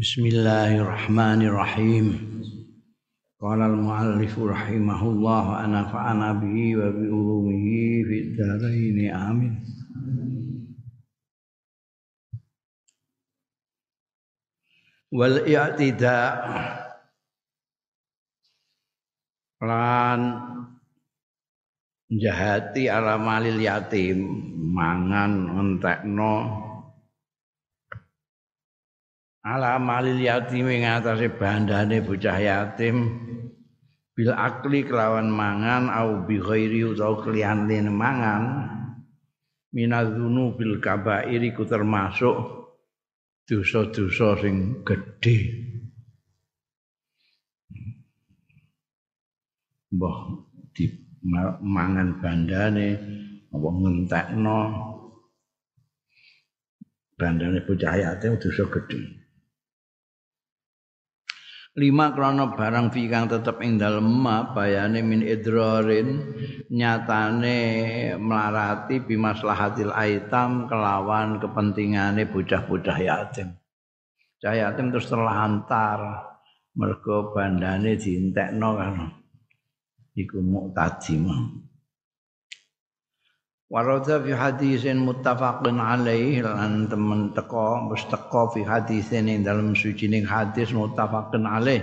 Bismillahirrahmanirrahim. Qala al-muallif rahimahullah wa nafa'ana bihi wa bi ulumihi fid dharain amin. Wal i'tida lan jahati ala malil yatim mangan entekno ala malil yatim ing atase bandane bocah yatim. Bil akli kelawan mangan au bi ghairi utawa keliyane mangan. Minadzunu bil kabair iku termasuk dosa-dosa sing gedhe. Mbah di mangan bandane apa ngentekno? Bandane bocah yatim dosa gedhe lima krono barang fi kang tetep ing dalem ma bayane min idrarin nyatane melarati bimaslahatil aitam kelawan kepentingane bocah-bocah yatim. Cah yatim terus terlantar mergo bandane dientekno kan. Iku muktadi mah. Warada fi hadisin muttafaqun alaih lan temen teko wis teko fi hadisin ing dalam sucining hadis muttafaqun alaih.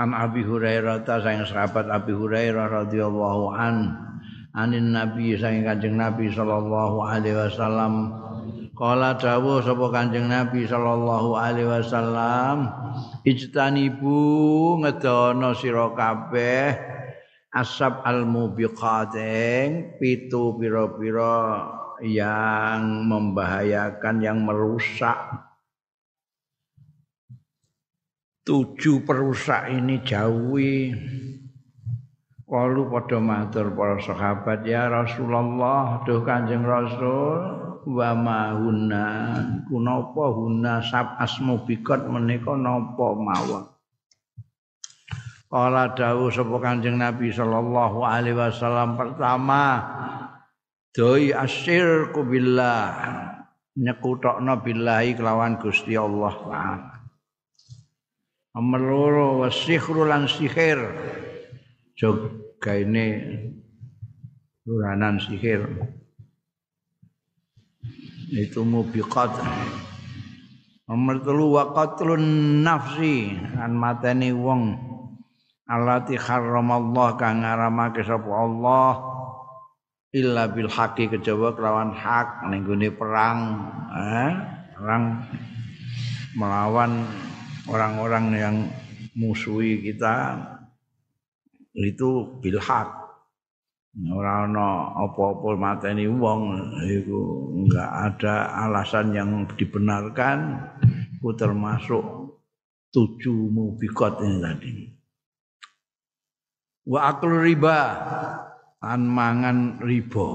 An Abi Hurairah ta sayang sahabat Abi Hurairah radhiyallahu an anin Nabi sayang Kanjeng Nabi sallallahu alaihi wasallam. Kala dawuh sapa Kanjeng Nabi sallallahu alaihi wasallam ijtanibu ngedono sira kabeh asab al mubiqating pitu pira-pira yang membahayakan yang merusak. Tujuh perusak ini jauhi. Kalu pada matur para sahabat ya Rasulullah duh Kanjeng Rasul wa ma hunna? Kunapa hunna sab asmu bikot menika napa mawon Kala dawuh sapa Kanjeng Nabi sallallahu alaihi wasallam pertama doi asyirku billah nyekutokno billahi kelawan Gusti Allah taala. Nomor loro wasihru lan sihir. Joga ini luranan sihir. Itu mubiqat. Nomor telu wa qatlun nafsi kan mateni wong allati harramallah kang ngaramake sapa Allah illa bil haqi kejaba kelawan hak ning perang eh perang melawan orang-orang yang musuhi kita itu bil hak ora ana apa-apa mateni wong iku enggak ada alasan yang dibenarkan ku termasuk tujuh mubikot ini tadi wa aklu riba an mangan riba.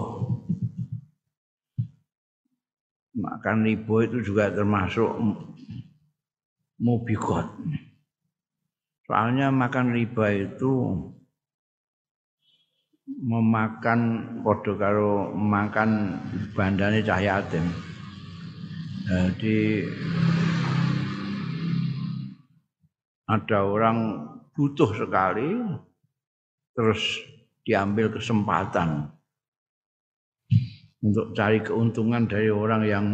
Makan riba itu juga termasuk mubikot soalnya makan riba itu memakan podo karo makan bandane cahaya yatim jadi ada orang butuh sekali terus diambil kesempatan untuk cari keuntungan dari orang yang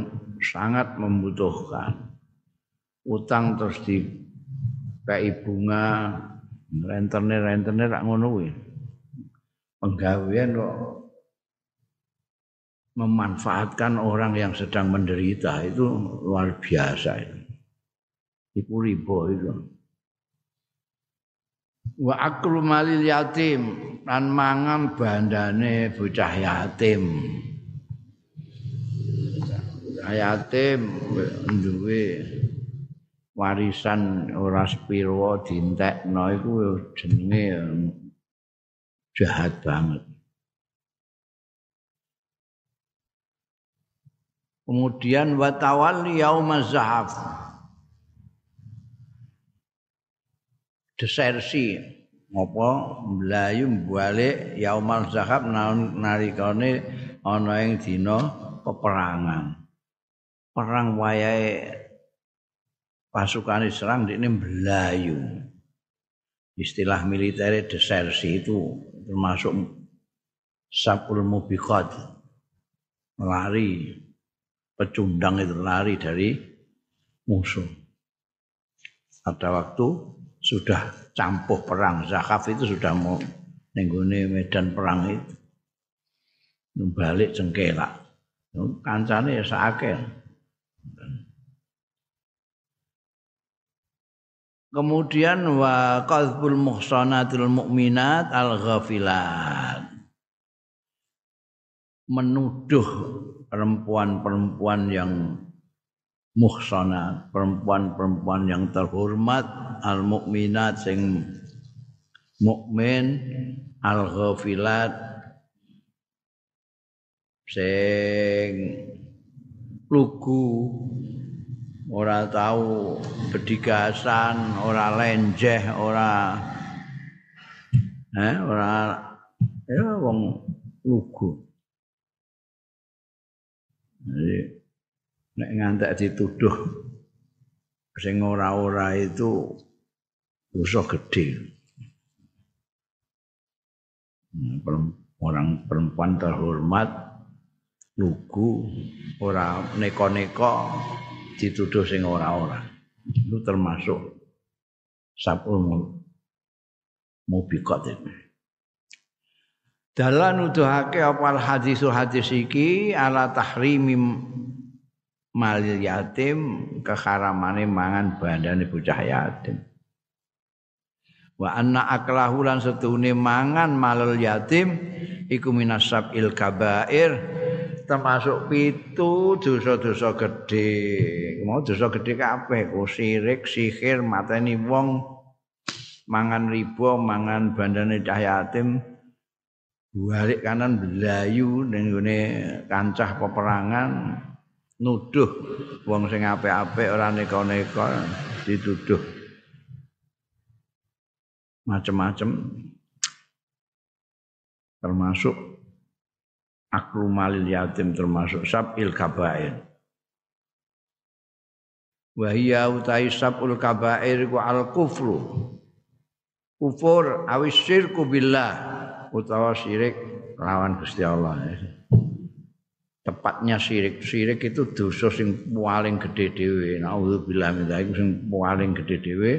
sangat membutuhkan. Utang terus di kayak bunga, rentenir rentenir tak ngono Penggawean kok memanfaatkan orang yang sedang menderita itu luar biasa itu. Ibu ribo itu wa aklu malil yatim lan mangan bandane bocah yatim. Yatim duwe warisan ora spiro dientekno iku jenenge jahat banget. Kemudian watawalli yaumaz zahaf desersi apa mlayu balik yaumal zahab nalikane ana ing dina peperangan perang wayahe pasukan diserang ini belayu. Istilah militer desersi itu termasuk sapul mubiqat lari pecundang itu lari dari musuh. Ada waktu sudah campuh perang. Zakaf itu sudah mau nenggone medan perang itu. Balik cengkelak. Kancane ya. Kemudian wa qadzbul muhsanatil mukminat al ghafilat. Menuduh perempuan-perempuan yang muhsanat, perempuan-perempuan yang terhormat al mukminat sing mukmin al ghafilat sing lugu ora tahu bedigasan, ora lenjeh, ora eh ora ya wong lugu. Jadi nek ngantek dituduh sing ora-ora itu dosa gede. Orang perempuan terhormat lugu ora neko-neko dituduh sing ora-ora. Itu termasuk sabul mubiqat itu. Dalan nuduhake apa hadis hadis iki ala tahrimi mal yatim keharamane mangan bandane bocah yatim. Wa anna aklahu lan setune mangan malul yatim iku minasab il kabair termasuk pitu dosa-dosa gede. Mau dosa gede kabeh, ku sirik, sihir, mateni wong, mangan riba, mangan bandane cah yatim, balik kanan belayu ning kancah peperangan nuduh. Wong sing apik-apik ora neka-neka dituduh. Macem-macem. Termasuk aklu malil yatim termasuk sab'il kabair. Wa hiya utai sab'ul kabair ku al kufru kufur awis syirku billah. Utawa syirik lawan Gusti Allah tepatnya syirik. Itu dosa sing paling gede dhewe. Naudzubillah min dzalik sing paling gede dhewe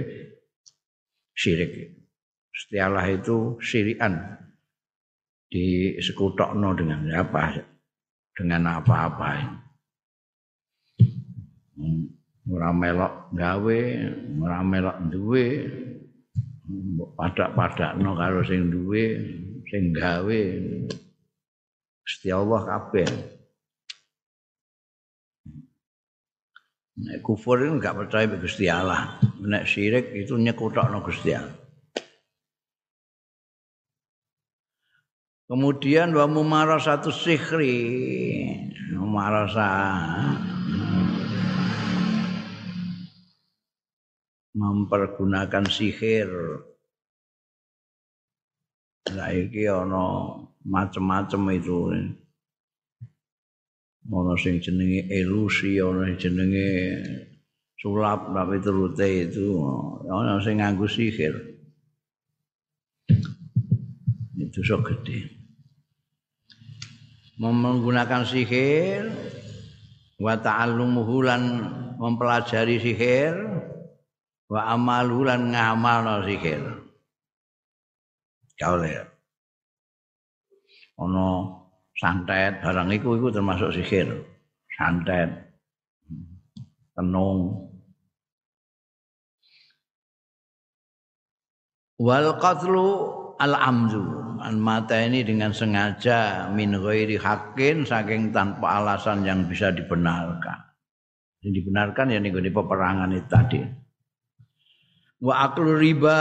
syirik. Gusti Allah itu syirikan. Disekutokno dengan apa? Dengan apa-apa. Ora melok gawe ora melok duwe. Padak-padakno karo sing duwe sing gawe. Gusti Allah kabeh Nek kufur itu enggak percaya Gusti Allah. Nek syirik itu nyekutokno Gusti Allah. Kemudian wa mumarasatu sihri. Mumarasa mempergunakan sihir. Lah iki ana macem-macem itu. Ana sing jenenge ilusi, ana sing jenenge sulap tapi terute itu ana sing nganggo sihir. Itu sok gede. menggunakan sihir wa ta'allumuhu lan mempelajari sihir wa amalu lan ngamalno sihir kaule ono santet barang iku iku termasuk sihir. Santet tenung. Wal qatlu al amzu an mata ini dengan sengaja min ghairi hakin saking tanpa alasan yang bisa dibenarkan. Yang dibenarkan ya nih peperangan itu tadi. Wa aklu riba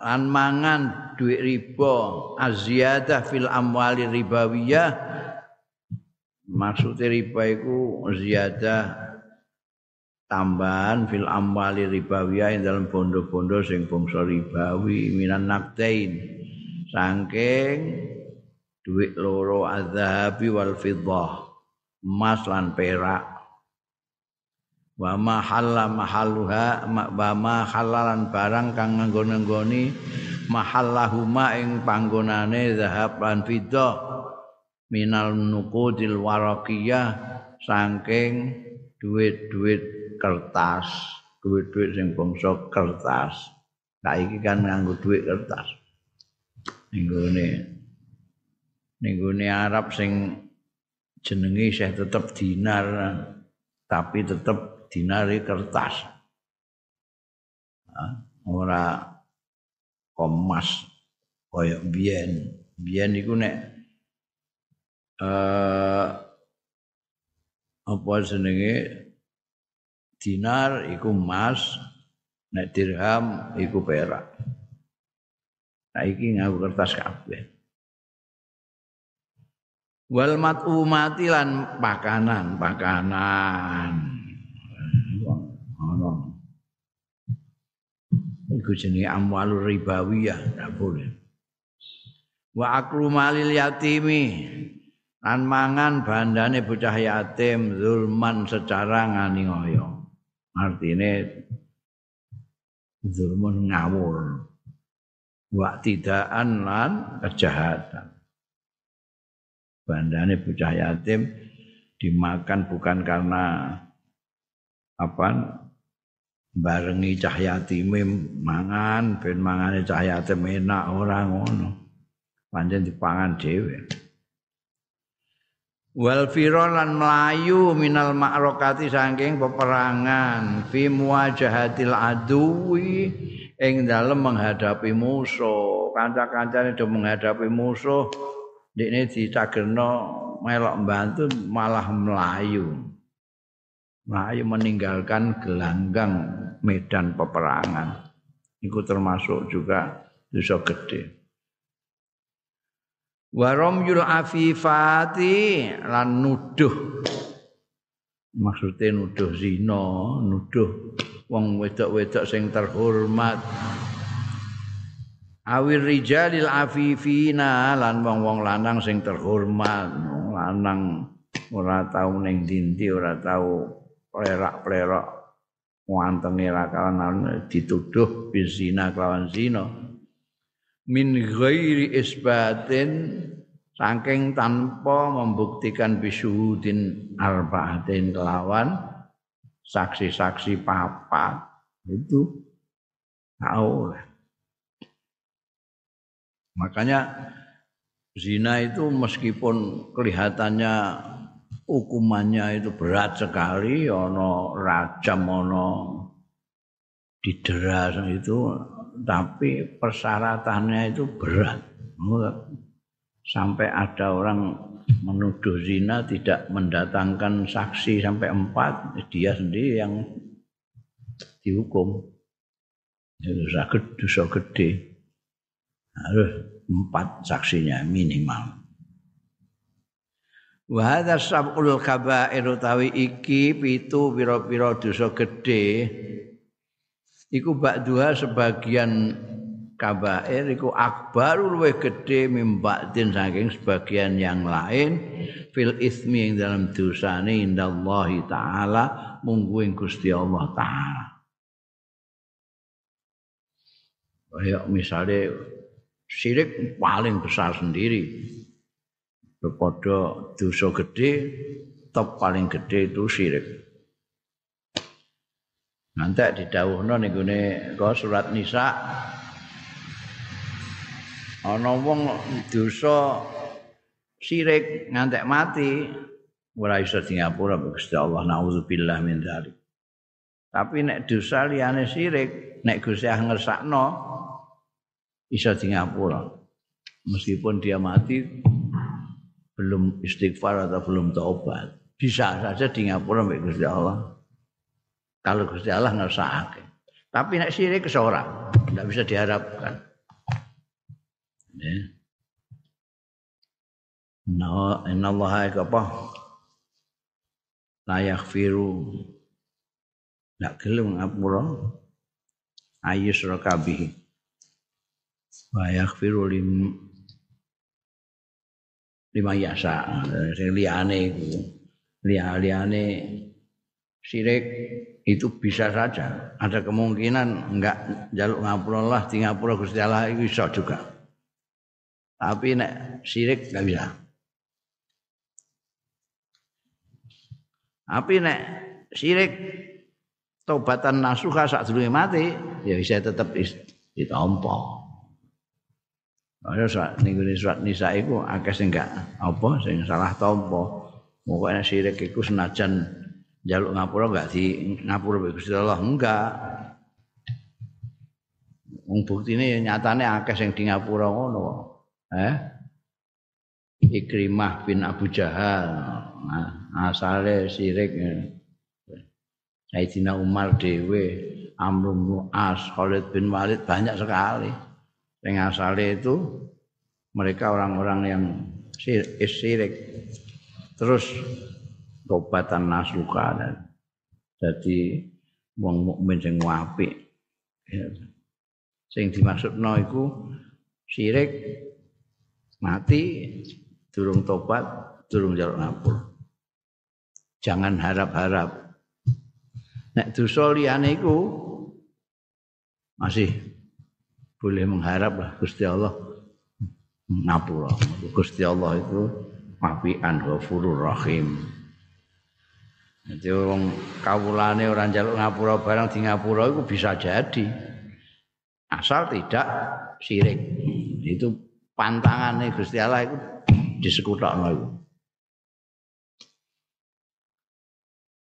an mangan duit riba aziyadah fil amwali ribawiyah. Maksudnya riba itu ziyadah tambahan fil amwali ribawiyah ing dalam bondo-bondo sing bangsa ribawi minan naktain saking duit loro azhabi wal fiddah emas lan perak. Wa ma halla mahalluha wa ma halalan barang kang nganggo-nggoni mahallahuma ing panggonane zahab lan fiddah minal nuqudil waraqiyah saking duit-duit kertas duit-duit sing bangsa kertas saiki kan nganggo duit kertas ninggone ninggone Arab sing jenenge isih tetep dinar tapi tetep dinari kertas. Ora komas kaya biyen. Biyen iku nek eh apa jenenge dinar iku emas, nek dirham iku perak. Saiki nganggo kertas kabeh. Wal mat'umati lan pakanan, pakanan. Iku jenenge amwalur ribawiyah ndak boleh. Wa aklu malil yatimi lan mangan bandane bocah yatim zulman secara nganiaya artine zulmun ngawur. Wa tidaan lan kejahatan. Bandane bocah yatim dimakan bukan karena apa barengi cahyatime mangan ben mangane cahyate enak ora ngono. Pancen dipangan dhewe. Wal lan melayu minal ma'rokati saking peperangan. Fi muwajahatil aduwi ing dalem menghadapi musuh. Kanca-kancane do menghadapi musuh dekne dicagerno melok mbantu malah melayu melayu meninggalkan gelanggang medan peperangan. Itu termasuk juga dosa gede. Warom yul afifati lan nuduh. Maksudnya nuduh zina, nuduh wong wedok-wedok sing terhormat. Awir rijalil afifina lan wong-wong lanang sing terhormat, lanang ora tau ning dinti, ora tau plerak-plerak wantenge rakalan dituduh bizina kelawan zina. Min ghairi isbatin saking tanpa membuktikan bisuhudin arba'atin kelawan saksi-saksi papa itu tahu makanya zina itu meskipun kelihatannya hukumannya itu berat sekali ono rajam ono didera itu tapi persyaratannya itu berat. Sampai ada orang menuduh zina tidak mendatangkan saksi sampai empat dia sendiri yang dihukum. Itu sakit dosa gede. Harus empat saksinya minimal Wa hadza sab'ul kaba'ir utawi iki pitu pira-pira dosa gedhe. Iku ba'duha sebagian kabair iku akbarul luwih gedhe mimba'din saking sebagian yang lain. Fil ismi yang dalam dosane indallahi taala munggu ing Gusti Allah taala. Kayak misalnya syirik paling besar sendiri Kepada dosa gede, top paling gede itu syirik. Nanti didawuhno ning gone surat Nisa ana wong dosa syirik ngantek mati ora iso Singapura Gusti Allah naudzubillah min dzalik. Tapi nek dosa liyane syirik, nek Gusti Allah ngersakno iso Singapura. Meskipun dia mati belum istighfar atau belum taubat. Bisa saja di ngapura mbek Gusti Allah. Kalau Gusti Allah ngersakake. Tapi nek sirik seorang tidak bisa diharapkan. Ya. No, inna Allah apa? La yaghfiru. Tidak gelem ngapura. Ayus rakabihi. Wa yaghfiru lim lima yasa sing liyane iku liyane Syirik itu bisa saja ada kemungkinan enggak jaluk ngapura Allah di ngapura Gusti Allah itu bisa juga. Tapi nek syirik enggak bisa. Tapi nek syirik tobatan nasuha saat dulu mati ya bisa tetap ditompo. Ada surat ning surat nisa iku akeh sing enggak apa sing salah tompo. Pokoknya syirik iku senajan jaluk ngapura enggak di ngapura Gusti Allah enggak. Wong buktine nyatane akeh sing di ngapura ngono. Eh? Ikrimah bin Abu Jahal. Nah, asale syirik. Sayyidina Umar dhewe, Amr bin As, Khalid bin Walid banyak sekali. Yang asalnya itu mereka orang-orang yang syirik. Terus tobatan nasuka dan jadi wong mukmin sing apik. Ya. Sing dimaksudno iku syirik mati durung tobat, durung jaluk ngapur. Jangan harap-harap. Nek dosa liyane iku masih boleh mengharap lah Gusti Allah ngapura. Gusti Allah itu mafian ghafurur rahim. Jadi orang kawulane orang jaluk ngapura barang di ngapura itu bisa jadi. Asal tidak syirik. Itu pantangannya Gusti Allah itu disekutakno itu.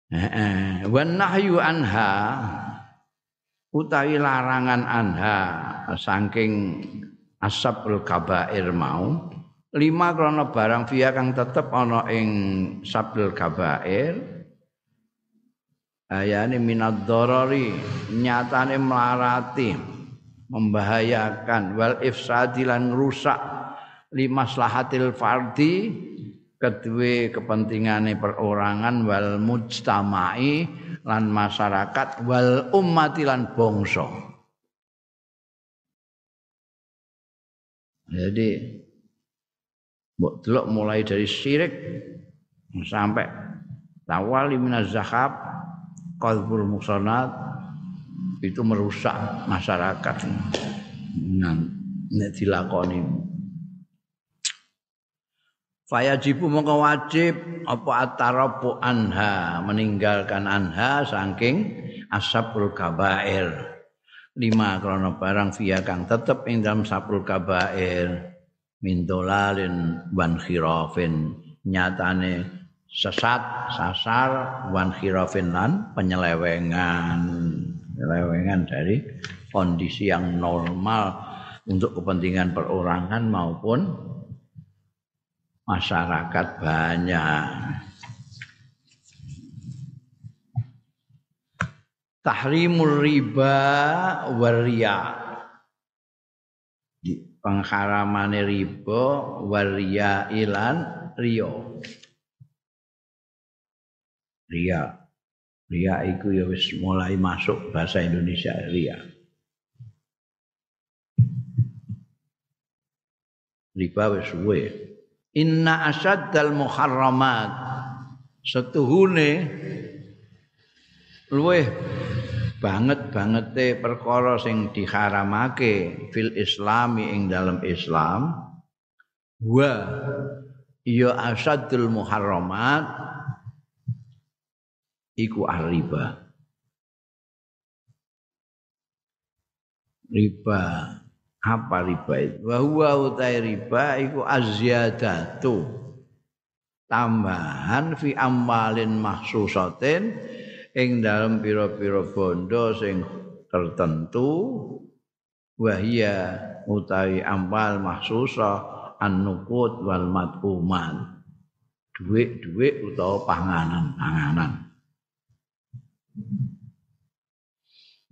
Eh, wan nahyu anha utawi larangan anha saking asabul kabair mau lima krono barang via kang tetep ana ing sabul kabair ayane minad dorori nyatane melarati membahayakan wal ifsadi lan rusak limaslahatil fardi kedua kepentingane perorangan wal mujtamai lan masyarakat wal ummati lan bangsa. Jadi mbok delok mulai dari syirik sampai tawali minaz zahab qalbul musanat itu merusak masyarakat. Nah, dilakoni Fayajibu mongko wajib apa atarabu anha meninggalkan anha saking asabul kabair. Lima krono barang via kang tetep ing dalam sabul kabair. Min dolalin wan khirafin. Nyatane sesat sasar wan khirafin lan penyelewengan. Penyelewengan dari kondisi yang normal untuk kepentingan perorangan maupun masyarakat banyak. Tahrimul riba waria. Pengharamane riba waria ilan rio. Ria. Ria itu ya wis mulai masuk bahasa Indonesia ria. Riba wis. Inna asaddal muharramat. Setuhune luweh banget bangete perkara sing diharamake fil islami ing dalam Islam. Wa ya asaddul muharramat iku riba. Riba apa riba itu? Wa utai riba iku azyadatu. Tambahan fi amwalin mahsusatin ing dalam pira-pira bondo sing tertentu. Wahia utawi amal mahsusa an-nuqud wal mad'uman duit-duit utawa panganan-panganan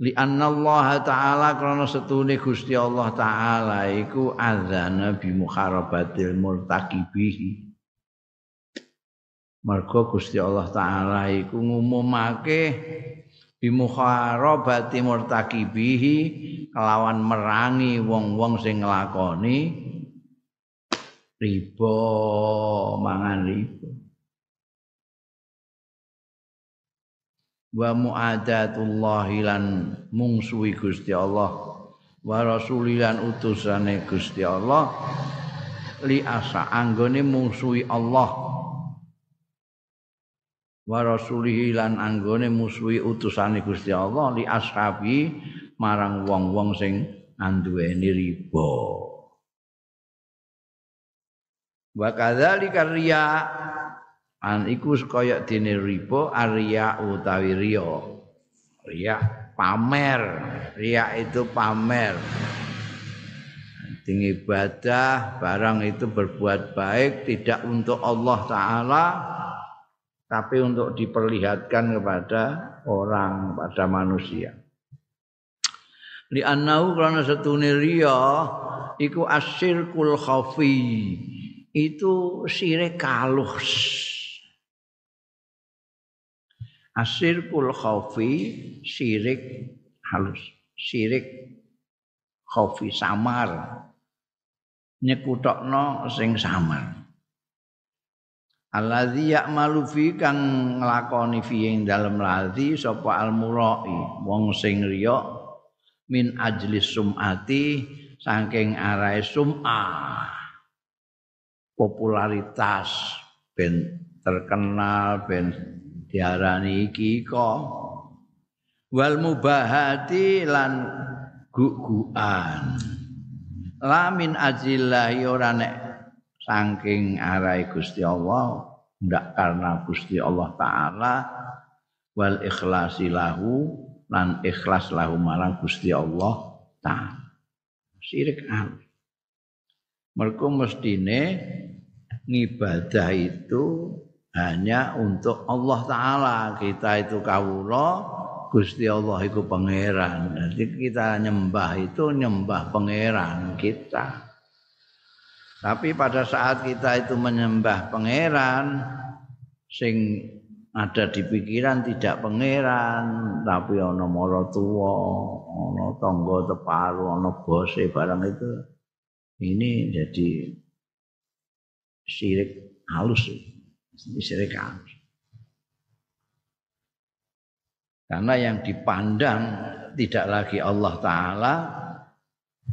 li Allah taala krana setune Gusti Allah taala iku azana bi muharabatil murtaqibihi Mergo Gusti Allah taala iku ngumumake bi muharabati murtaqibihi kelawan merangi wong-wong sing nglakoni riba mangan riba wa mu'adatullah lan mungsuhi Gusti Allah. Wa rasulilan utusane Gusti Allah. Li asa anggone mungsuhi Allah. Wa rasulihi lan anggone musuhi utusane Gusti Allah. Li ashabi marang wong-wong sing anduweni riba. Wa kadzalika riya an iku kaya dene riba arya utawi riya. Riya pamer. Riya itu pamer. Tinggi ibadah barang itu berbuat baik tidak untuk Allah taala tapi untuk diperlihatkan kepada orang pada manusia. Li annahu karena setune riya iku asyirkul khafi itu syirik kalus Asirkul khaufi syirik halus. Syirik khaufi samar. Nyekutokno sing samar. Alladzi ya'malu fi kang nglakoni fi ing dalem ladzi sapa al-murai wong sing riya min ajli sumati saking arahe sum'ah popularitas ben terkenal ben diarani kok. Wal mubahati lan guguan. Lamin ajillahi ora nek saking arai Gusti Allah ndak karena Gusti Allah taala wal ikhlasi lahu lan ikhlas lahu marang Gusti Allah taala. Syirik al mergo mestine ngibadah itu hanya untuk Allah taala. Kita itu kawula Gusti Allah itu pangeran. Jadi kita nyembah itu nyembah pangeran kita. Tapi pada saat kita itu menyembah pangeran sing ada di pikiran tidak pangeran tapi ana mara tuwa ana tangga teparu ana bose barang itu ini jadi syirik halus syirik Karena yang dipandang tidak lagi Allah Ta'ala,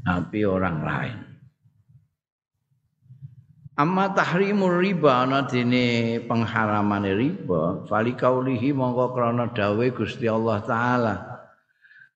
tapi orang lain. Amma tahrimur riba ana dene pengharaman riba, fali kaulihi mongko krana dawe Gusti Allah taala.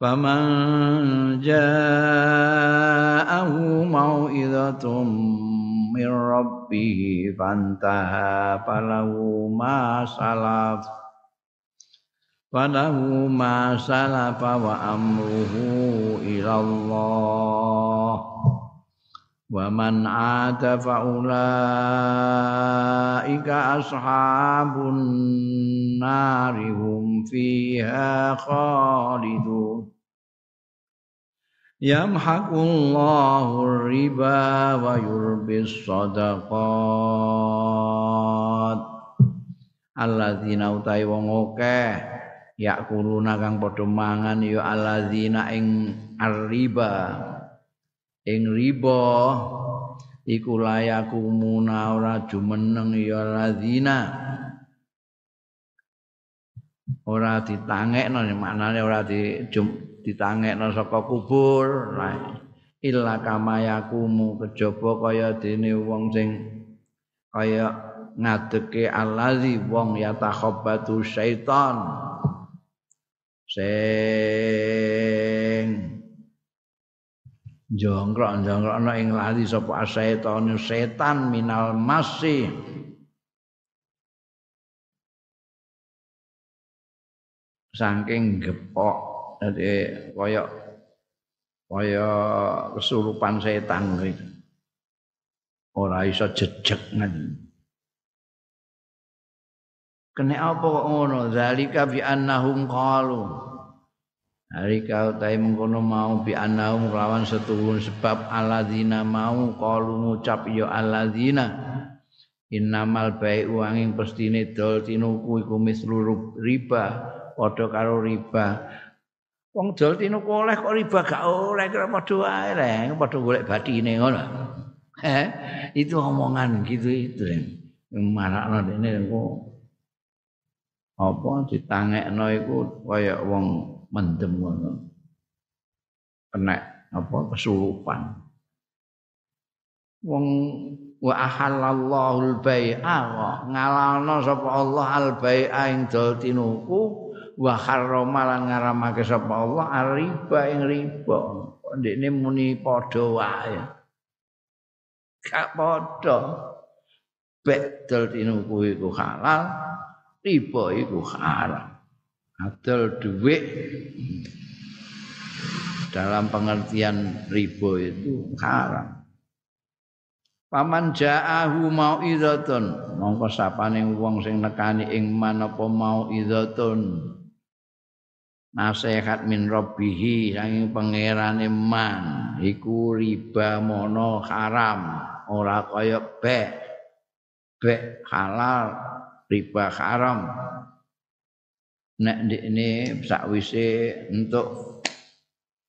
فمن جاءه موعظة من ربه فانتهى فله ما سلف فله ما سلف وأمره إلى الله wa man ada faulaika ashabun narihum fiha khalidun yamhaqullahu riba wa yurbis sadaqat alladzina utai wong akeh yakuluna kang padha mangan ya alladzina ing arriba. Ing riba iku layaku muna ora jumeneng ya lazina. Ora ditangekno maknane ora di ditangekno saka kubur illa kama yakumu kejaba kaya dene wong sing kaya ngadeke allazi wong yatakhabbatu syaitan. Sing jongkrok jongkrokno ing lali sapa setan setan minal masih saking gepok dadi kaya kaya kesurupan setan gitu ora iso jejeg Kena apa kok ngono? Zalika bi annahum qalu. Zalika utai mengkono mau bi annahum lawan setuhun sebab alladzina mau qalu ngucap ya alladzina innamal bai'u angin pestine dol tinuku iku mislu riba padha karo riba. Wong dol tinuku oleh kok riba gak oleh kira padha wae reng padha golek batine ngono. Eh, itu omongan gitu itu. Marakno dene kok apa ditangekno iku kaya wong mendem ngono. Kena apa kesurupan. Wong wa ahallallahu al-bai'a ngalalno sapa Allah al-bai'a ing dol tinuku wa harrama lan ngaramake sapa Allah al-riba ing riba. Ndekne muni padha wae. Gak padha. Bek dol tinuku iku halal, riba iku haram. Adol duit dalam pengertian riba itu haram. Paman ja'ahu mau'izatun. Mongko sapane wong sing nekani ing manapa mau'izatun. Nasihat min rabbihi saking pangerane man. Iku riba mono haram. Ora kaya bek. Bek halal riba haram nek ini sakwise untuk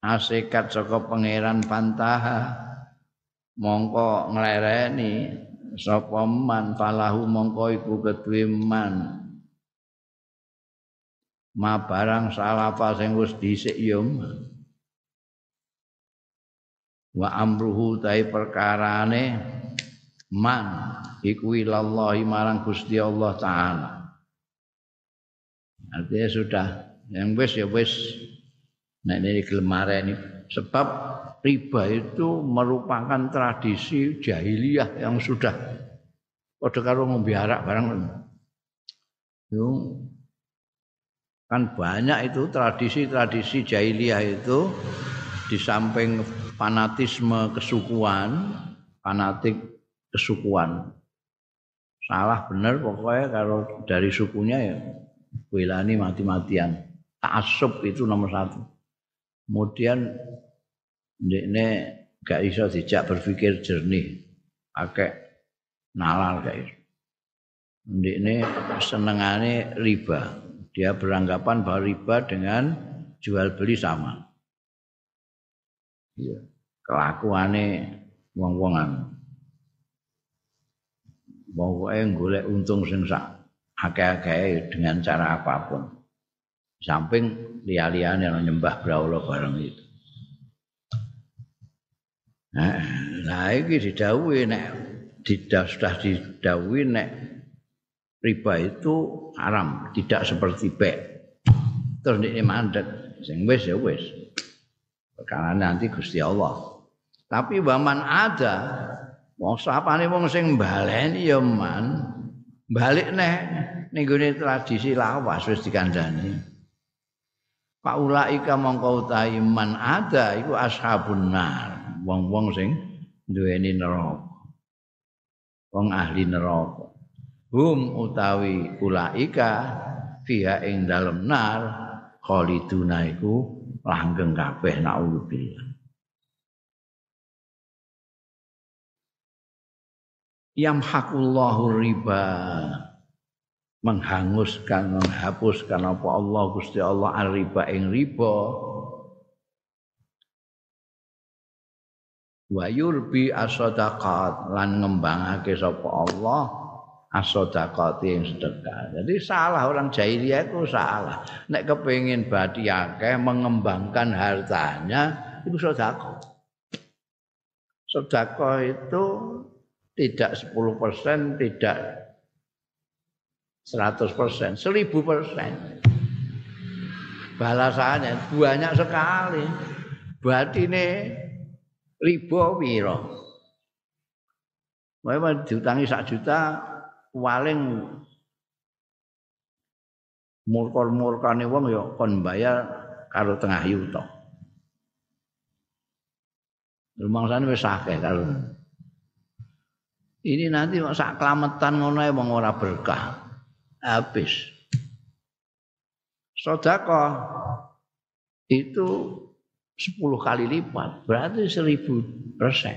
asikat saka pangeran pantaha mongko nglereni sapa man falahu mongko iku keduwe man ma barang salafa sing wis dhisik ya wa amruhu tai perkarane man iku ilallahi marang Gusti Allah taala. Artinya sudah yang wis ya wis. Nah ini ini. Sebab riba itu merupakan tradisi jahiliyah yang sudah padha karo ngombe arak barang. Itu kan banyak itu tradisi-tradisi jahiliyah itu di samping fanatisme kesukuan fanatik kesukuan. Salah benar pokoknya kalau dari sukunya ya wilani mati-matian. Ta'assub itu nomor satu. Kemudian ini gak bisa dijak berpikir jernih. Pakai nalar kayak itu ini senengannya riba. Dia beranggapan bahwa riba dengan jual beli sama. Iya. kelakuannya wong-wongan. Pokoke golek untung sing sak akeh-akeh dengan cara apa pun. Samping liya-liyane nyembah brahala bareng itu. Nah, nah iki didhawuhi nek tidak sudah didhawuhi nek riba itu haram, tidak seperti bek. Terus ini mandek, sing wis ya wis. Karena nanti Gusti Allah. Tapi waman ada Wong sapane wong sing baleni ya man. Balik neh ning gone tradisi lawas wis dikandani. Paulaika mongko utahi man ada iku ashabun nar. Wong-wong sing duweni neraka. Wong ahli neraka. Hum utawi ulaika fiha ing dalem nar khaliduna iku langgeng kabeh naudzubillah. Yamhaqullahu riba menghanguskan menghapuskan apa Allah Gusti Allah riba ing riba wa yurbi asadaqat lan ngembangake sapa Allah asadaqat yang sedekah. Jadi salah orang jahiliyah itu salah. Nek kepengin badi akeh mengembangkan hartanya itu sedekah. Sedekah itu tidak 10 persen, tidak 100 persen, 1000 persen. Balasannya banyak sekali. Berarti ini ribu wiro. Memang diutangi sak juta, paling murkon-murkane wong ya kon bayar karo tengah yuto. Rumangsane wis akeh karo ini nanti sak kelametan ngono wong ora berkah. habis. Sedekah itu 10 kali lipat, berarti 1000 persen.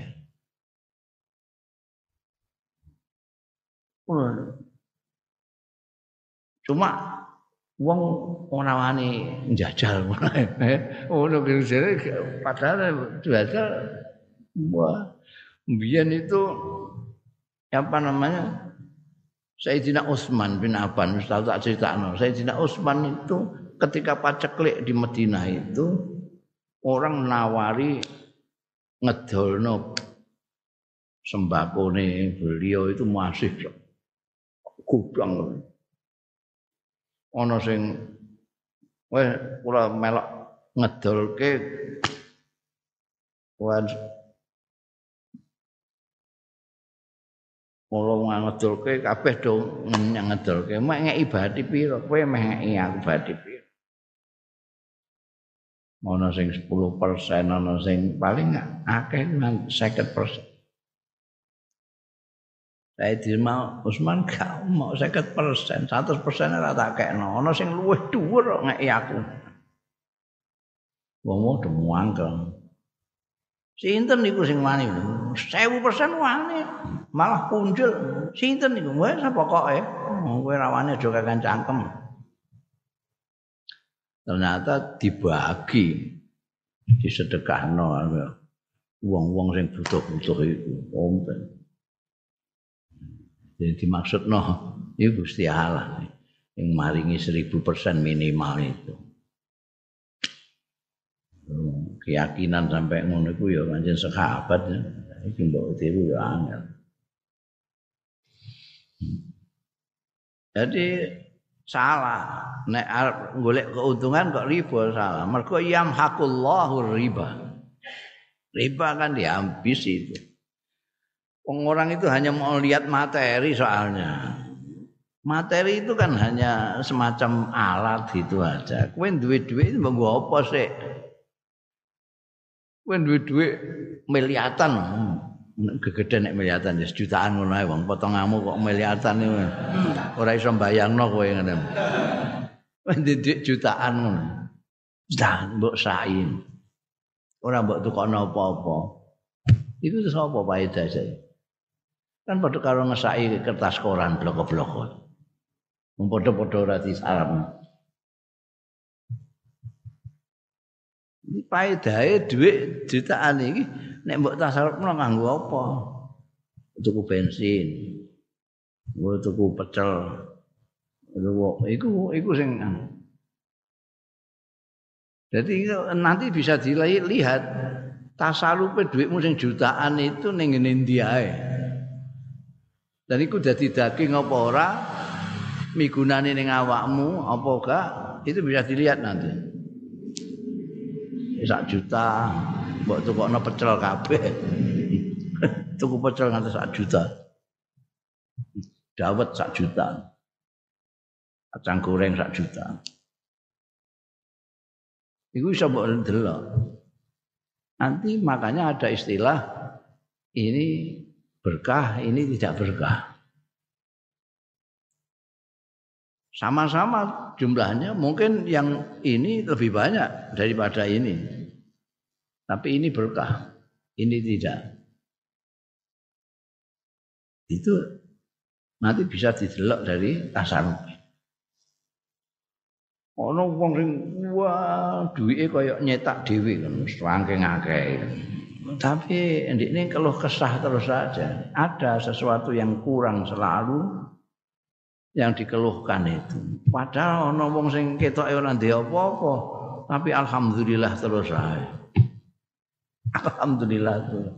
Cuma wong ora wani njajal ngono kira padahal jajal wah mbiyen itu apa namanya? Sayyidina Utsman bin Affan Ustaz tak critakno Sayyidina Utsman itu ketika paceklik di Madinah itu orang nawari ngedolno nih beliau itu masih gudang. Ana sing weh kula melok ngedolke Mula ngedolke kabeh do ngedolke mek ngeki bati pira kowe meh ngeki aku bati pira ana sing 10% ana sing paling akeh 50% Saya Sayyidina Usman gak mau seket persen, satu persen ora tak kekno. Ana sing luwih dhuwur kok ngeki aku. Wong mau demu angkel. Sinten niku sing wani? 1000 persen wani. Malah punjul. Sinten niku? Wes pokoke. Kowe ra wani aja kakan cangkem. Ternyata dibagi disedekahno wong-wong sing butuh-butuh iku. Wonten. Jadi dimaksud no, itu Gusti Allah yang maringi seribu persen minimal itu. Keyakinan sampai ngono itu ya pancen sahabat ya. Iki mbok tiru ya angel. Jadi salah nek golek keuntungan kok riba salah. Mergo yamhaqullahu riba. Riba kan dihabis itu. Orang itu hanya mau lihat materi soalnya. Materi itu kan hanya semacam alat gitu aja. Kue duit-duit itu apa sih? Kue duit-duit miliatan. Gegede nek miliatan ya jutaan ngono ae wong potonganmu kok miliatan. Ora iso mbayangno kowe ngene. Kue duit jutaan ngono. Dah mbok sain. Ora mbok tukokno apa-apa. Iku sapa faedah saya? Kan padha karo ngesaki kertas koran blok-blok. Wong padha-padha ora disalam. Iki paedahe dhuwit jutaan iki nek mbok tasarrufno nganggo apa? Tuku bensin. Mbok tuku pecel. Iku iku sing Jadi nanti bisa dilihat tasarupe dhuwitmu sing jutaan itu ning ngene ndi Dan iku dadi daging apa ora migunane ning awakmu apa gak itu bisa dilihat nanti. Sak juta mbok tukokno pecel kabeh. Tuku pecel nganti sak juta. Dawet sak juta. Kacang goreng sak juta. Iku bisa mbok delok. Nanti makanya ada istilah ini berkah, ini tidak berkah. Sama-sama jumlahnya mungkin yang ini lebih banyak daripada ini. Tapi ini berkah, ini tidak. Itu nanti bisa didelok dari tasarruf. Ono wong sing wah duwike kaya nyetak dhewe kan, akeh. Tapi ini kalau kesah terus saja. Ada sesuatu yang kurang selalu yang dikeluhkan itu. Padahal ono wong sing ketok ora ndek apa-apa, tapi alhamdulillah terus saja. Alhamdulillah terus.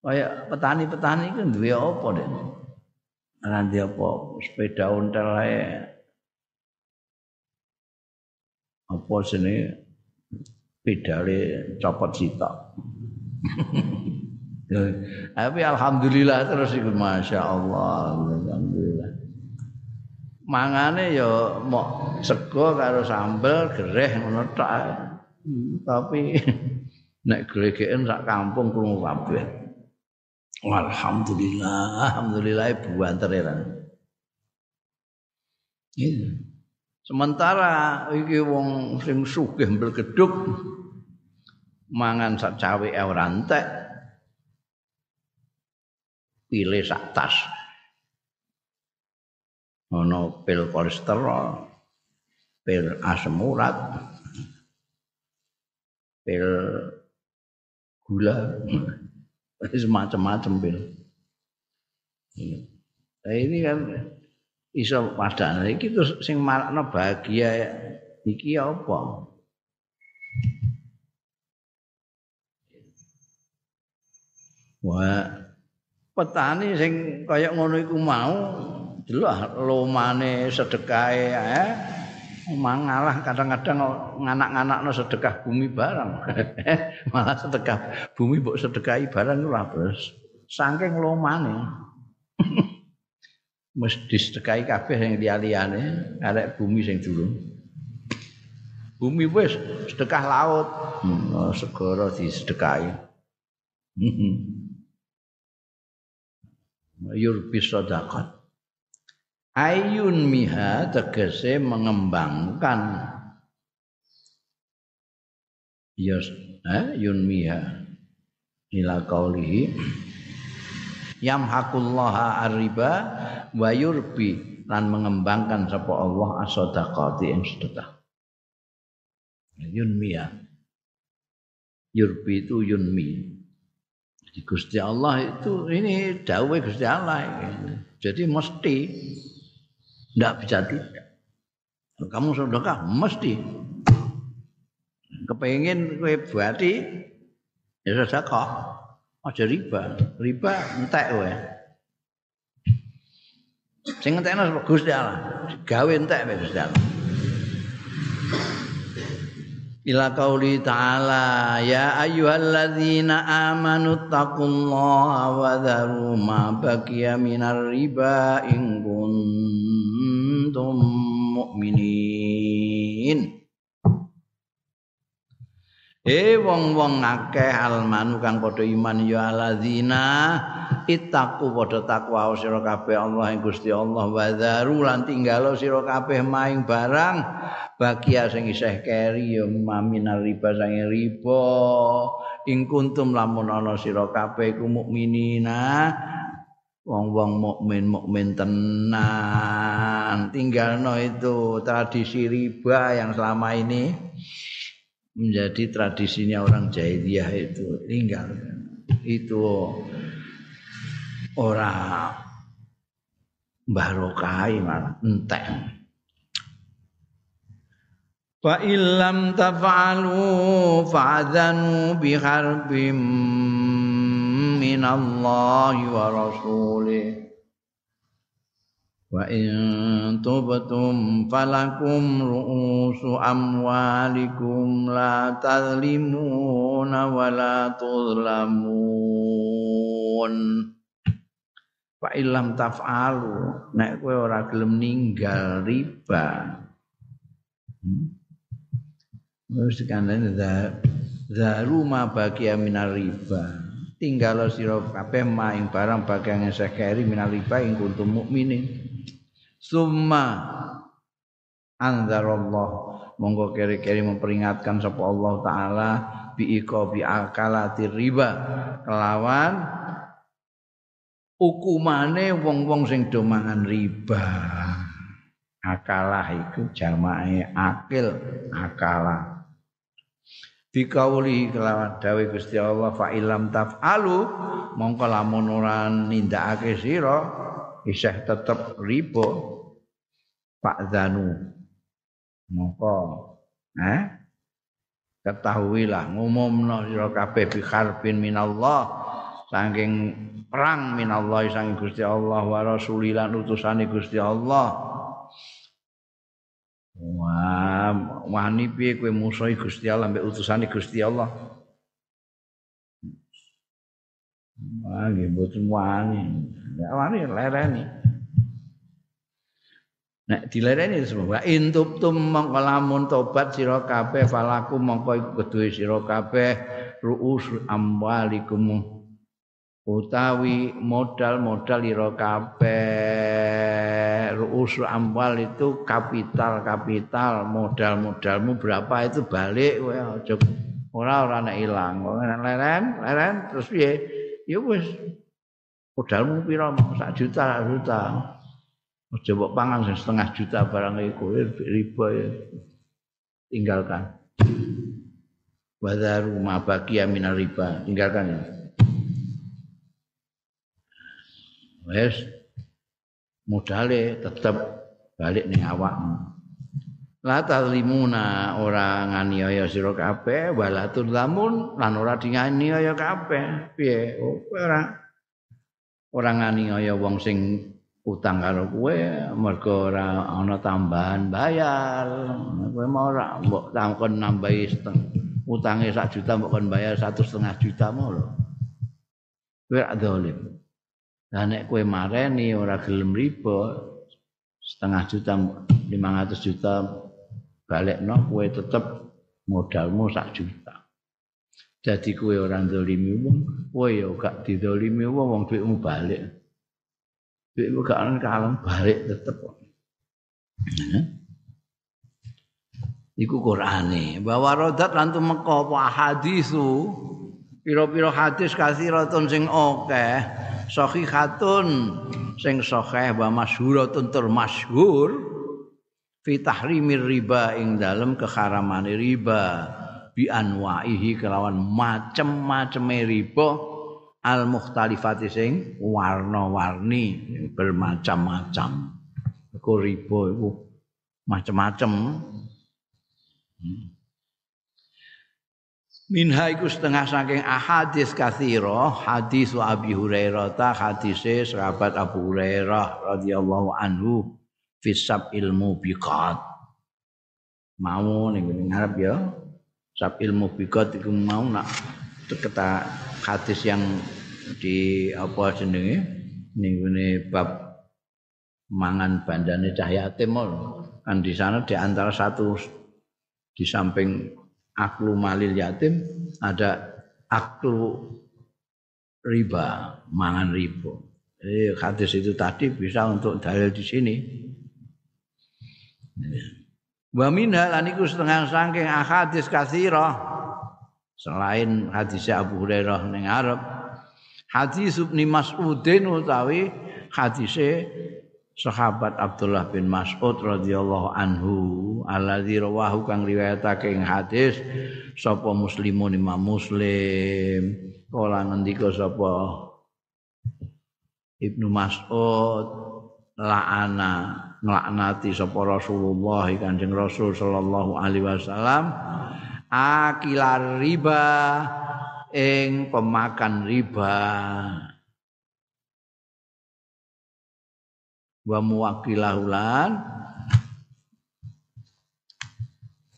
Kayak petani-petani kan duwe apa deh? Ora ndek apa, sepeda ontel ae. Apa sini pedale copot sitok. Tapi alhamdulillah terus iku masya Allah, alhamdulillah. Mangane ya mau sego karo sambel gereh ngono tok. Tapi nek gregeken sak kampung krungu kabeh. Alhamdulillah, alhamdulillah buanter ya. Itu. Sementara iki wong sing sugih mblegeduk mangan sak cawe ora entek. Pilih sak tas. Ono pil kolesterol, pil asam urat, pil gula, semacam-macam pil. Nah, ini kan iso padane iki terus sing marakno bahagia iki apa? Wah petani sing kaya ngono iku mau delok lomane sedekahe eh mangalah kadang-kadang nganak-nganakno sedekah bumi barang malah sedekah bumi mbok sedekahi barang ora terus saking lomane mesti sedekahi kabeh sing liya-liyane arek bumi sing durung. Bumi wis sedekah laut, hmm, oh, segara disedekahi. Yurbi sedekah. Ayun miha tegese mengembangkan Yus, eh, yun miha ila kaulihi yamhaqullaha arriba wa yurbi lan mengembangkan sapa Allah as-sadaqati ing sedekah. Yunmi ya. Yurbi itu yunmi. Di Gusti Allah itu ini dawai Gusti Allah. Jadi mesti tidak bisa tidak. Kamu sedekah mesti. Kepengen kue buati ya sedekah. Aja riba. Riba entek wae. Sing entekno Gusti Allah. Gawe entek wae Gusti Allah. Ila qauli ta'ala ya ayyuhalladzina amanu taqullaha wa dharu ma baqiya minar riba in kuntum mu'minin Eh wong-wong akeh almanu kang padha iman ya alladzina ittaqu padha takwa sira kabeh Allah ing Gusti Allah wa dzaru lan tinggalo sira kabeh maing barang bagia sing isih keri ya maminal riba sange riba. Ing kuntum lamun ana sira kabeh ku mukminina wong-wong mukmin mukmin tenan. Tinggalno itu tradisi riba yang selama ini menjadi tradisinya orang jahiliyah itu. Tinggal. Itu orang barokai malah entek. Fa illam taf'alu fa'adhanu bi minallahi wa rasulih Wa in tubtum falakum ru'usu amwalikum la tazlimuna wa la tuzlamun. Fa illam taf'alu nek kowe ora gelem ninggal riba. Hmm? Wis kandhane zaru ma bagi minar riba. Tinggal sira kabeh maing barang bagian sekeri minar riba ing kuntum mukminin. Summa anzarallah monggo keri-keri memperingatkan sapa Allah taala bi bi akalati riba. Kelawan hukumane wong-wong sing do mangan riba. Akalah iku jamae akil akalah dikauli kelawan dawe Gusti Allah fa ilam taf'alu mongko lamun ora nindakake sira isih tetep riba Pak Zanu. Moko eh ketahuilah ngumumno sira kabeh bi kharbin minallah saking perang minallah saking Gusti Allah wa rasulilan utusane Gusti Allah. Wah, wani piye kowe musuhi Gusti Allah mbek utusane Gusti Allah? Wah, nggih mboten wani. Ya wani lereni. Nek dilereni semua intub tum mongko lamun tobat sira kabeh falaku mongko iku keduwe sira kabeh ruus amwalikum utawi modal-modal ira kabeh ru'us amwal itu kapital-kapital modal-modalmu berapa itu balik kowe aja ora ora nek ilang. Leren, leren terus piye? Ya wis modalmu pira sak juta sak juta. Aja mbok pangan setengah juta barang iku riba ya. Tinggalkan. Wadaru ma baqiya minar riba, tinggalkan ya. Wes modale tetep balik ning awakmu. La talimuna ora nganiaya sira kabeh wala tudlamun lan ora dinganiaya kabeh. Piye? Oh, ora ora nganiaya wong sing utang karo kowe mergo ora ana tambahan bayar. Kowe mau ora mbok takon nambahi seteng utange sak juta mbok kon bayar satu setengah juta mau lho. Kowe dolim. Lah nek kowe mareni ora gelem riba setengah juta 500 juta balekno kowe tetep modalmu sak juta. Jadi kowe ora ndolimi wong, kowe ya gak didolimi wong wong dhuwitmu balik. Dhuwitmu gak ana kalem balik tetep. Iku Qur'ane. Bahwa rodat lan tumeka apa hadisu pira-pira hadis kasiratun sing akeh sahihatun sing sahih wa masyhuratun tur masyhur fi tahrimir riba ing dalem keharamane riba. Bi anwaihi kelawan macem-maceme riba. Al mukhtalifati sing warna-warni bermacam-macam. Iku riba iku macam-macam Minha iku setengah saking ahadis kathira hadis wa Abi Hurairah ta hadise sahabat Abu Hurairah radhiyallahu anhu fisab ilmu biqat mau ning ngarep ya sab ilmu biqat iku mau nak kata hadis yang di apa jenenge ning bab mangan bandane cahya timur kan di sana di antara satu di samping aklu malil yatim ada aklu riba mangan riba. Jadi hadis itu tadi bisa untuk dalil di sini. Wa minha lan iku setengah saking ahadis katsira. Selain hadis Abu Hurairah ning Arab hadis Ibnu Mas'udin utawi hadise sahabat Abdullah bin Mas'ud radhiyallahu anhu alladzi rawahu kang riwayatake ing hadis sapa muslimun Imam Muslim? Kala ngendika sapa? Ibnu Mas'ud la'ana nglaknati sapa Rasulullah Kanjeng Rasul sallallahu alaihi wasallam akilar riba ing pemakan riba wa muwakilahulan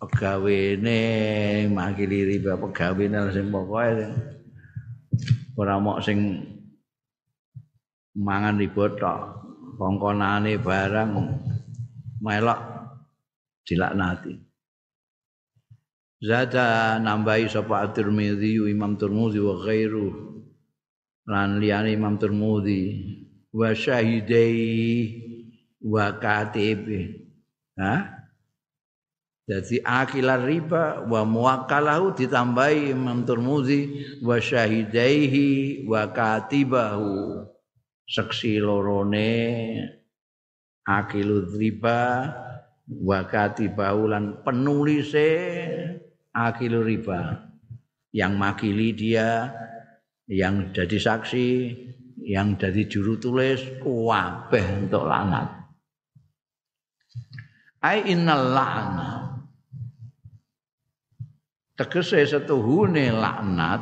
pegawene makili riba pegawene sing pokoke. Ora mok sing mangan riba tok. Kongkonane barang melok dilaknati. Zada nambahi sapa At-Tirmidzi Imam Tirmidzi wa ghairu lan liyane Imam Tirmidzi wa syahidai wa katibi. Ha jadi akilar riba wa muwakkalahu ditambahi Imam Tirmidzi wa syahidaihi wa katibahu. Seksi lorone akilu riba wakati baulan penulise akilu riba. Yang makili dia yang jadi saksi yang jadi juru tulis kuwabeh untuk lanat ai innal la'na tegese setuhune laknat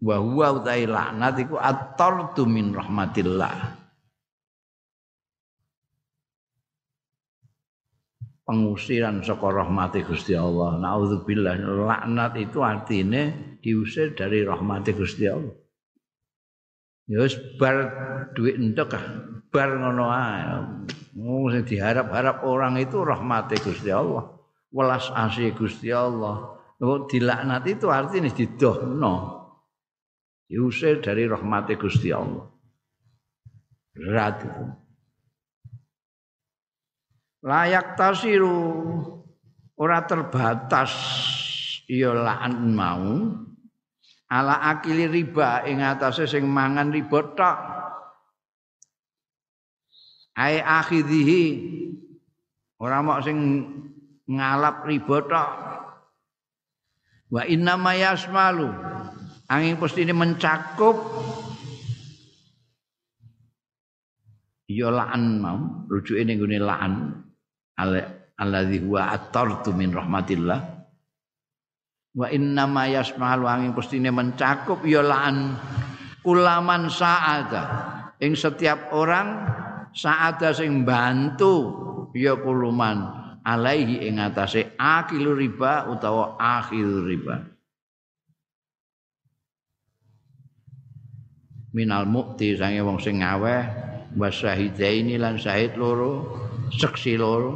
wa huwa utai laknat iku at-tardu min rahmatillah pengusiran saka rahmati Gusti Allah. Nauzubillah laknat itu artinya diusir dari rahmati Gusti Allah. Ya wis bar duit entek ah, bar ngono ae. Oh, sing diharap-harap orang itu rahmati Gusti Allah. Welas asih Gusti Allah. Kok dilaknat itu artinya didohno diusir dari rahmat Gusti Allah. Berat itu. layak tasiru ora terbatas ya la'an mau ala akili riba ing atase sing mangan riba tok. Ai akhidhihi ora mok sing ngalap riba tok. Wa inna ma yasmalu angin pasti ini mencakup. Ya la'an mau rujuk ini gune la'an. Alladzi huwa atartu min rahmatillah wa inna ma yasmalu angin pasti ini mencakup ya la'an kulaman sa'ada. Ing setiap orang sa'ada sing bantu ya kuluman alaihi ing atase akilu riba utawa akhir riba. Minal mukti sange wong sing ngaweh wasyahidaini lan syahid loro seksi loro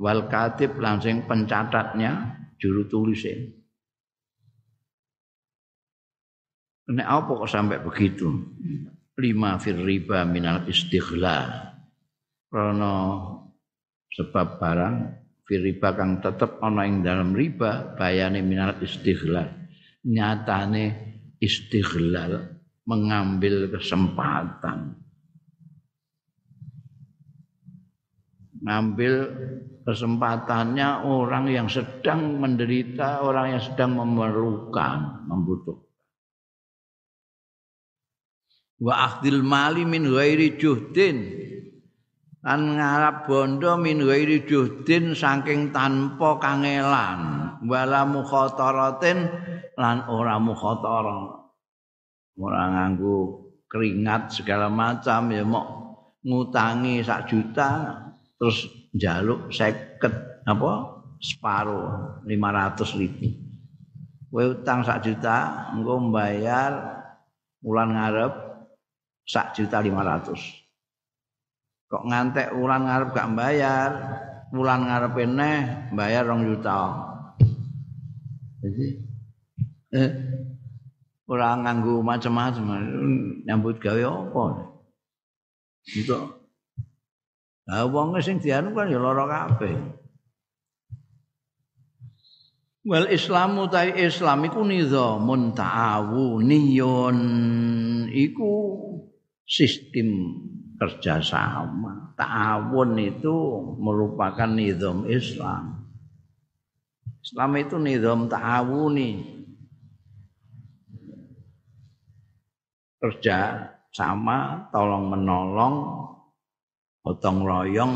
wal katib lan sing pencatatnya juru tulisnya Nek apa kok sampai begitu? Lima fir riba minal istighlal. Karena sebab barang riba kang tetep ana ing dalam riba bayane minal istighlal nyatane istighlal mengambil kesempatan ngambil kesempatannya orang yang sedang menderita, orang yang sedang memerlukan, membutuhkan. Wa akhdil mali min ghairi juhdin. Lan ngarap bondo min ghairi juhdin saking tanpa kangelan. Wala mukhataratin lan ora mukhatara ora nganggo keringat segala macam ya mok ngutangi sak juta terus njaluk seket apa? Separuh 500 ribu. Kowe utang sak juta engko mbayar bulan ngarep sak juta 500 kok ngantek wulan ngarep gak bayar wulan ngarep neh bayar rong juta. Jadi eh, ora nganggo macam-macam nyambut gawe apa? Itu. Lah wong sing dianu kan ya lara kabeh. Wal Islamu ta Islam iku nizamun ta'awuniyun. Iku sistem kerjasama. Ta'awun itu merupakan nizam Islam. Islam itu nizam ta'awuni. Kerja sama, tolong menolong, potong royong.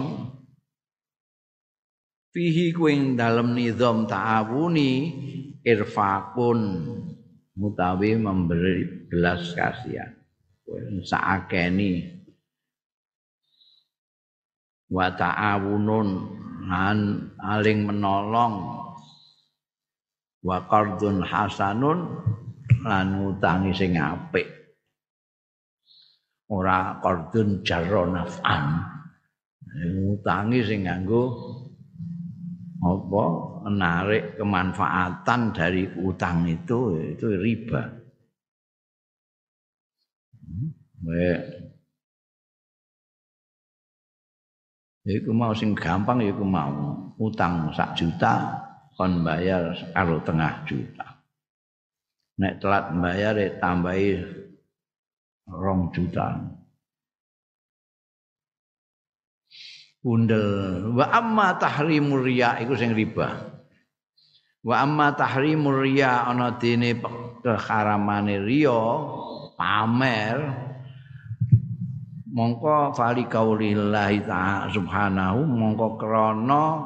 Fihi kuing dalam nizam ta'awuni irfakun mutawi memberi belas kasihan. Saakeni wa ta'awunun han aling menolong. Wa qardun hasanun lan ngutangi sing apik. Ora qardun jarra naf'an. Ngutangi sing nganggo apa? Menarik kemanfaatan dari utang itu itu riba. Hmm. Ya iku mau sing gampang ya iku mau utang sak juta kon bayar karo tengah juta. Nek telat bayar ya tambahi rong juta. Bundel wa amma tahrimur riya iku sing riba. Wa amma tahrimur riya ana dene keharamane riya pamer. Mongko fali kaulillahi ta'ala subhanahu mongko krana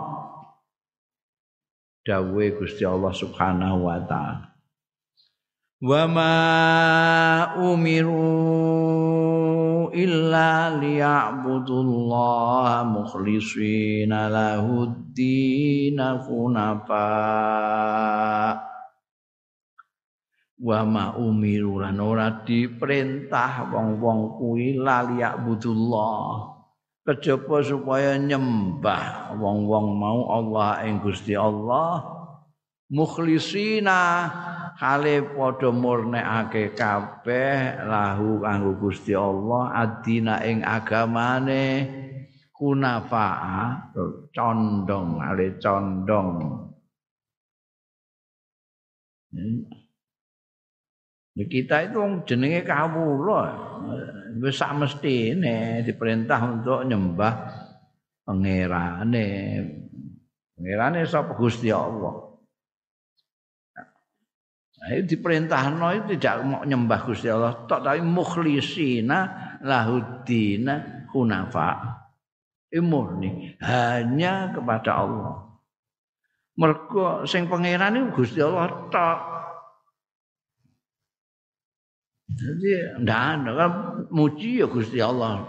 dawuhe Gusti Allah subhanahu wa ta'ala. Wa ma umiru illa liya'budullaha mukhlishina lahud-din wa ma umiru lan ora diperintah wong-wong kuwi laliak budullah kejaba supaya nyembah wong-wong mau Allah ing Gusti Allah. Mukhlisina hale padha murnekake kabeh lahu kanggo Gusti Allah adina ing agamane. Kunafa'a condong ale condong. Di kita itu jenenge kawula wis sak mestine diperintah untuk nyembah pangerane pangerane sapa Gusti Allah Nah, itu diperintahno itu tidak mau nyembah Gusti Allah tok tapi mukhlisina lahudina hunafa. Murni hanya kepada Allah. Mergo sing pangeran Gusti Allah tok. Jadi ndak ada kan muji ya Gusti Allah.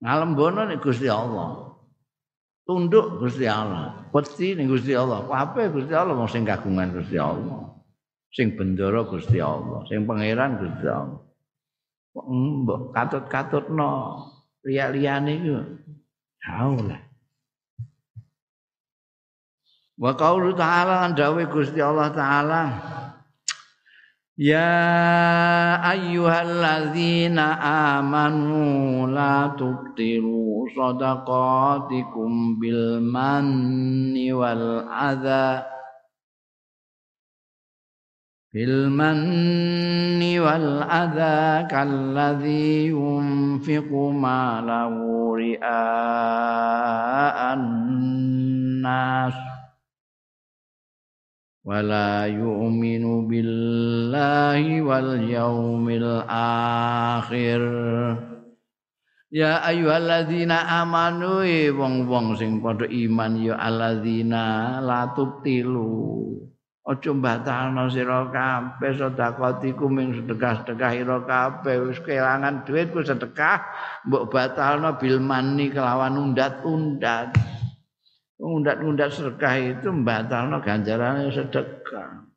Ngalembono nih Gusti Allah. Tunduk Gusti Allah. Peti nih Gusti Allah. Apa Gusti Allah mau sing kagungan Gusti Allah. sing bendara Gusti Allah, sing pangeran Gusti Allah. Mbok katut-katutno liya-liyane iku. Haula. Wa qaulu ta'ala lan dawuh Gusti Allah taala يا أيها الذين آمنوا لا تبطلوا صدقاتكم بالمن والأذى. بالمن والأذى كالذي ينفق ماله رئاء الناس. ولا يؤمن بالله واليوم الآخر Ya ayyuhalladzina amanu wong-wong sing padha iman ya alladzina la tubtilu Aja batalno sira kabeh sedekahku ming sedekah-sedekah ira kabeh wis kelangan duit ku sedekah mbok batalno bil mani kelawan undat-undat. Undat-undat sedekah itu batalno ganjarane sedekah.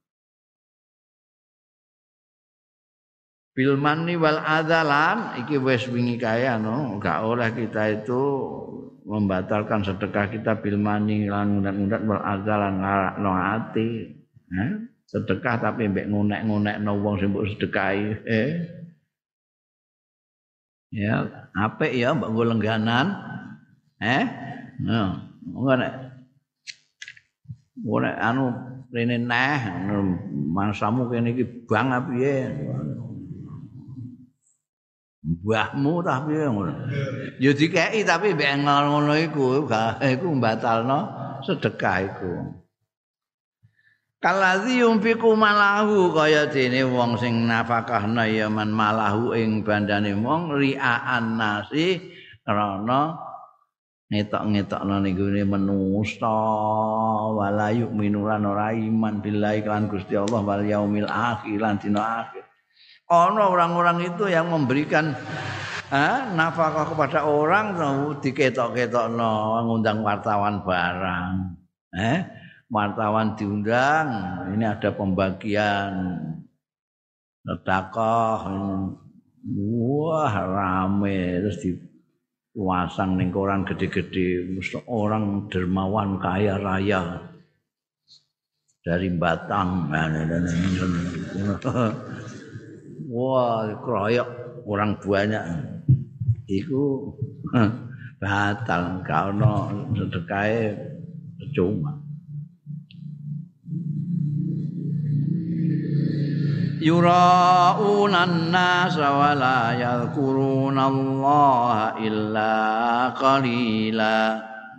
Bil mani wal adalan iki wis wingi kaya no, enggak oleh kita itu membatalkan sedekah kita bil mani lan undat-undat wal adalan no ati. sedekah tapi mbek ngunek-ngunek no wong sing sedekahi eh ya apik ya mbok lengganan eh no ngono ngono anu rene neh mangsamu kene iki bang piye? Mbahmu ta piye? Ngono ya dikeki tapi mbek ngono iku iku mbatalno sedekah iku. Kalazi yumfiku malahu kaya dene wong sing nafakahna ya man malahu ing bandane wong riaan nasi krana ngetok-ngetokno ning gone manusa wala yu'minu lan ora iman billahi kan Gusti Allah wal yaumil akhir lan akhir. Ana orang-orang itu yang memberikan ha, nafkah kepada orang diketok-ketokno ngundang wartawan barang. Eh? wartawan diundang ini ada pembagian sedekah wah rame terus dipasang ning koran gede-gede orang dermawan kaya raya. Dari Batang. Wah kroyok orang banyak. Itu batal kalau sedekah cuma yura'una an-nasa wa la yadhkuruna Allah illa qalila.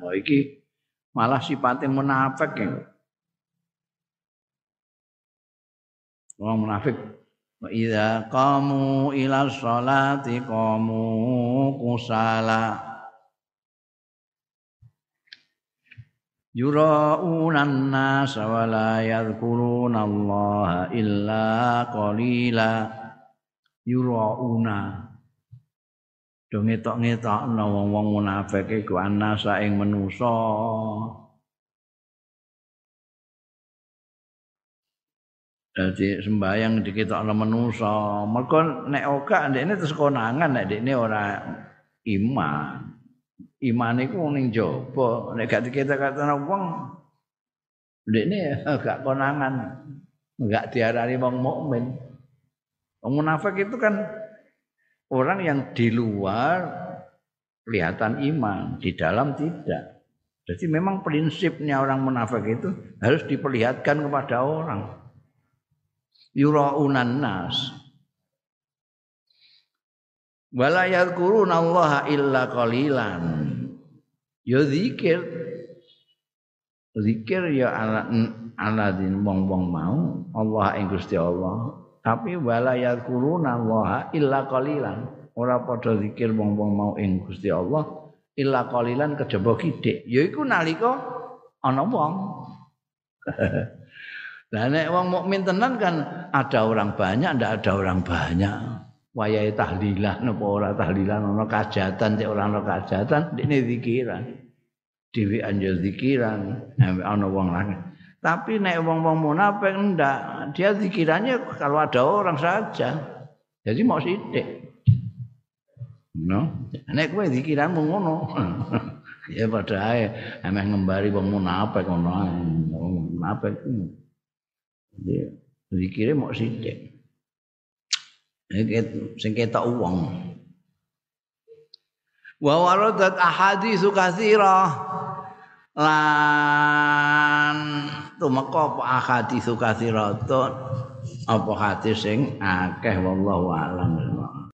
Oh iki malah sifatnya munafik ya. Orang munafik wa idza qamu ila sholati qamu kusala. Yura'unan nasa wa la yadhkuruna Allah illa qalila yura'una do ngetok-ngetokno wong-wong munafik iku anasa ing manusa Jadi sembahyang dikitokno manusa. Mergo nek oka ndekne terus konangan nek ndekne ora iman. Iman iku ning jaba nek gak dikata-kata wong ndekne gak konangan gak diarani wong mukmin wong munafik itu kan orang yang di luar kelihatan iman, di dalam tidak. Jadi memang prinsipnya orang munafik itu harus diperlihatkan kepada orang. Yuraunan nas. Wala yadhkuruna Allah illa qalilan. Ya zikir. Zikir ya ala aladin wong-wong mau Allah ing Gusti Allah. Tapi wala yadhkuruna Allah illa qalilan. ora padha zikir wong-wong mau ing Gusti Allah illa qalilan kejaba kidik yaiku nalika ana wong Lah nek wong mukmin tenan kan ada orang banyak ndak ada orang banyak wayahe tahlilan napa ora tahlilan ana kajatan cek ora ana kajatan dene zikiran dhewe anjo zikiran ana wong lanang tapi nek wong-wong munafik ndak dia zikirannya kalau ada orang saja jadi mau sidik No. Nek kowe dikiranmu ngono. ya padha ae emeh ngembari wong munafik ngono. Munafik. Ya, dikire mok sithik. Iki sing ketok wong. Wa waradat ahaditsu katsira lan tumeka apa ahaditsu katsiratun apa hadis sing akeh wallahu alam.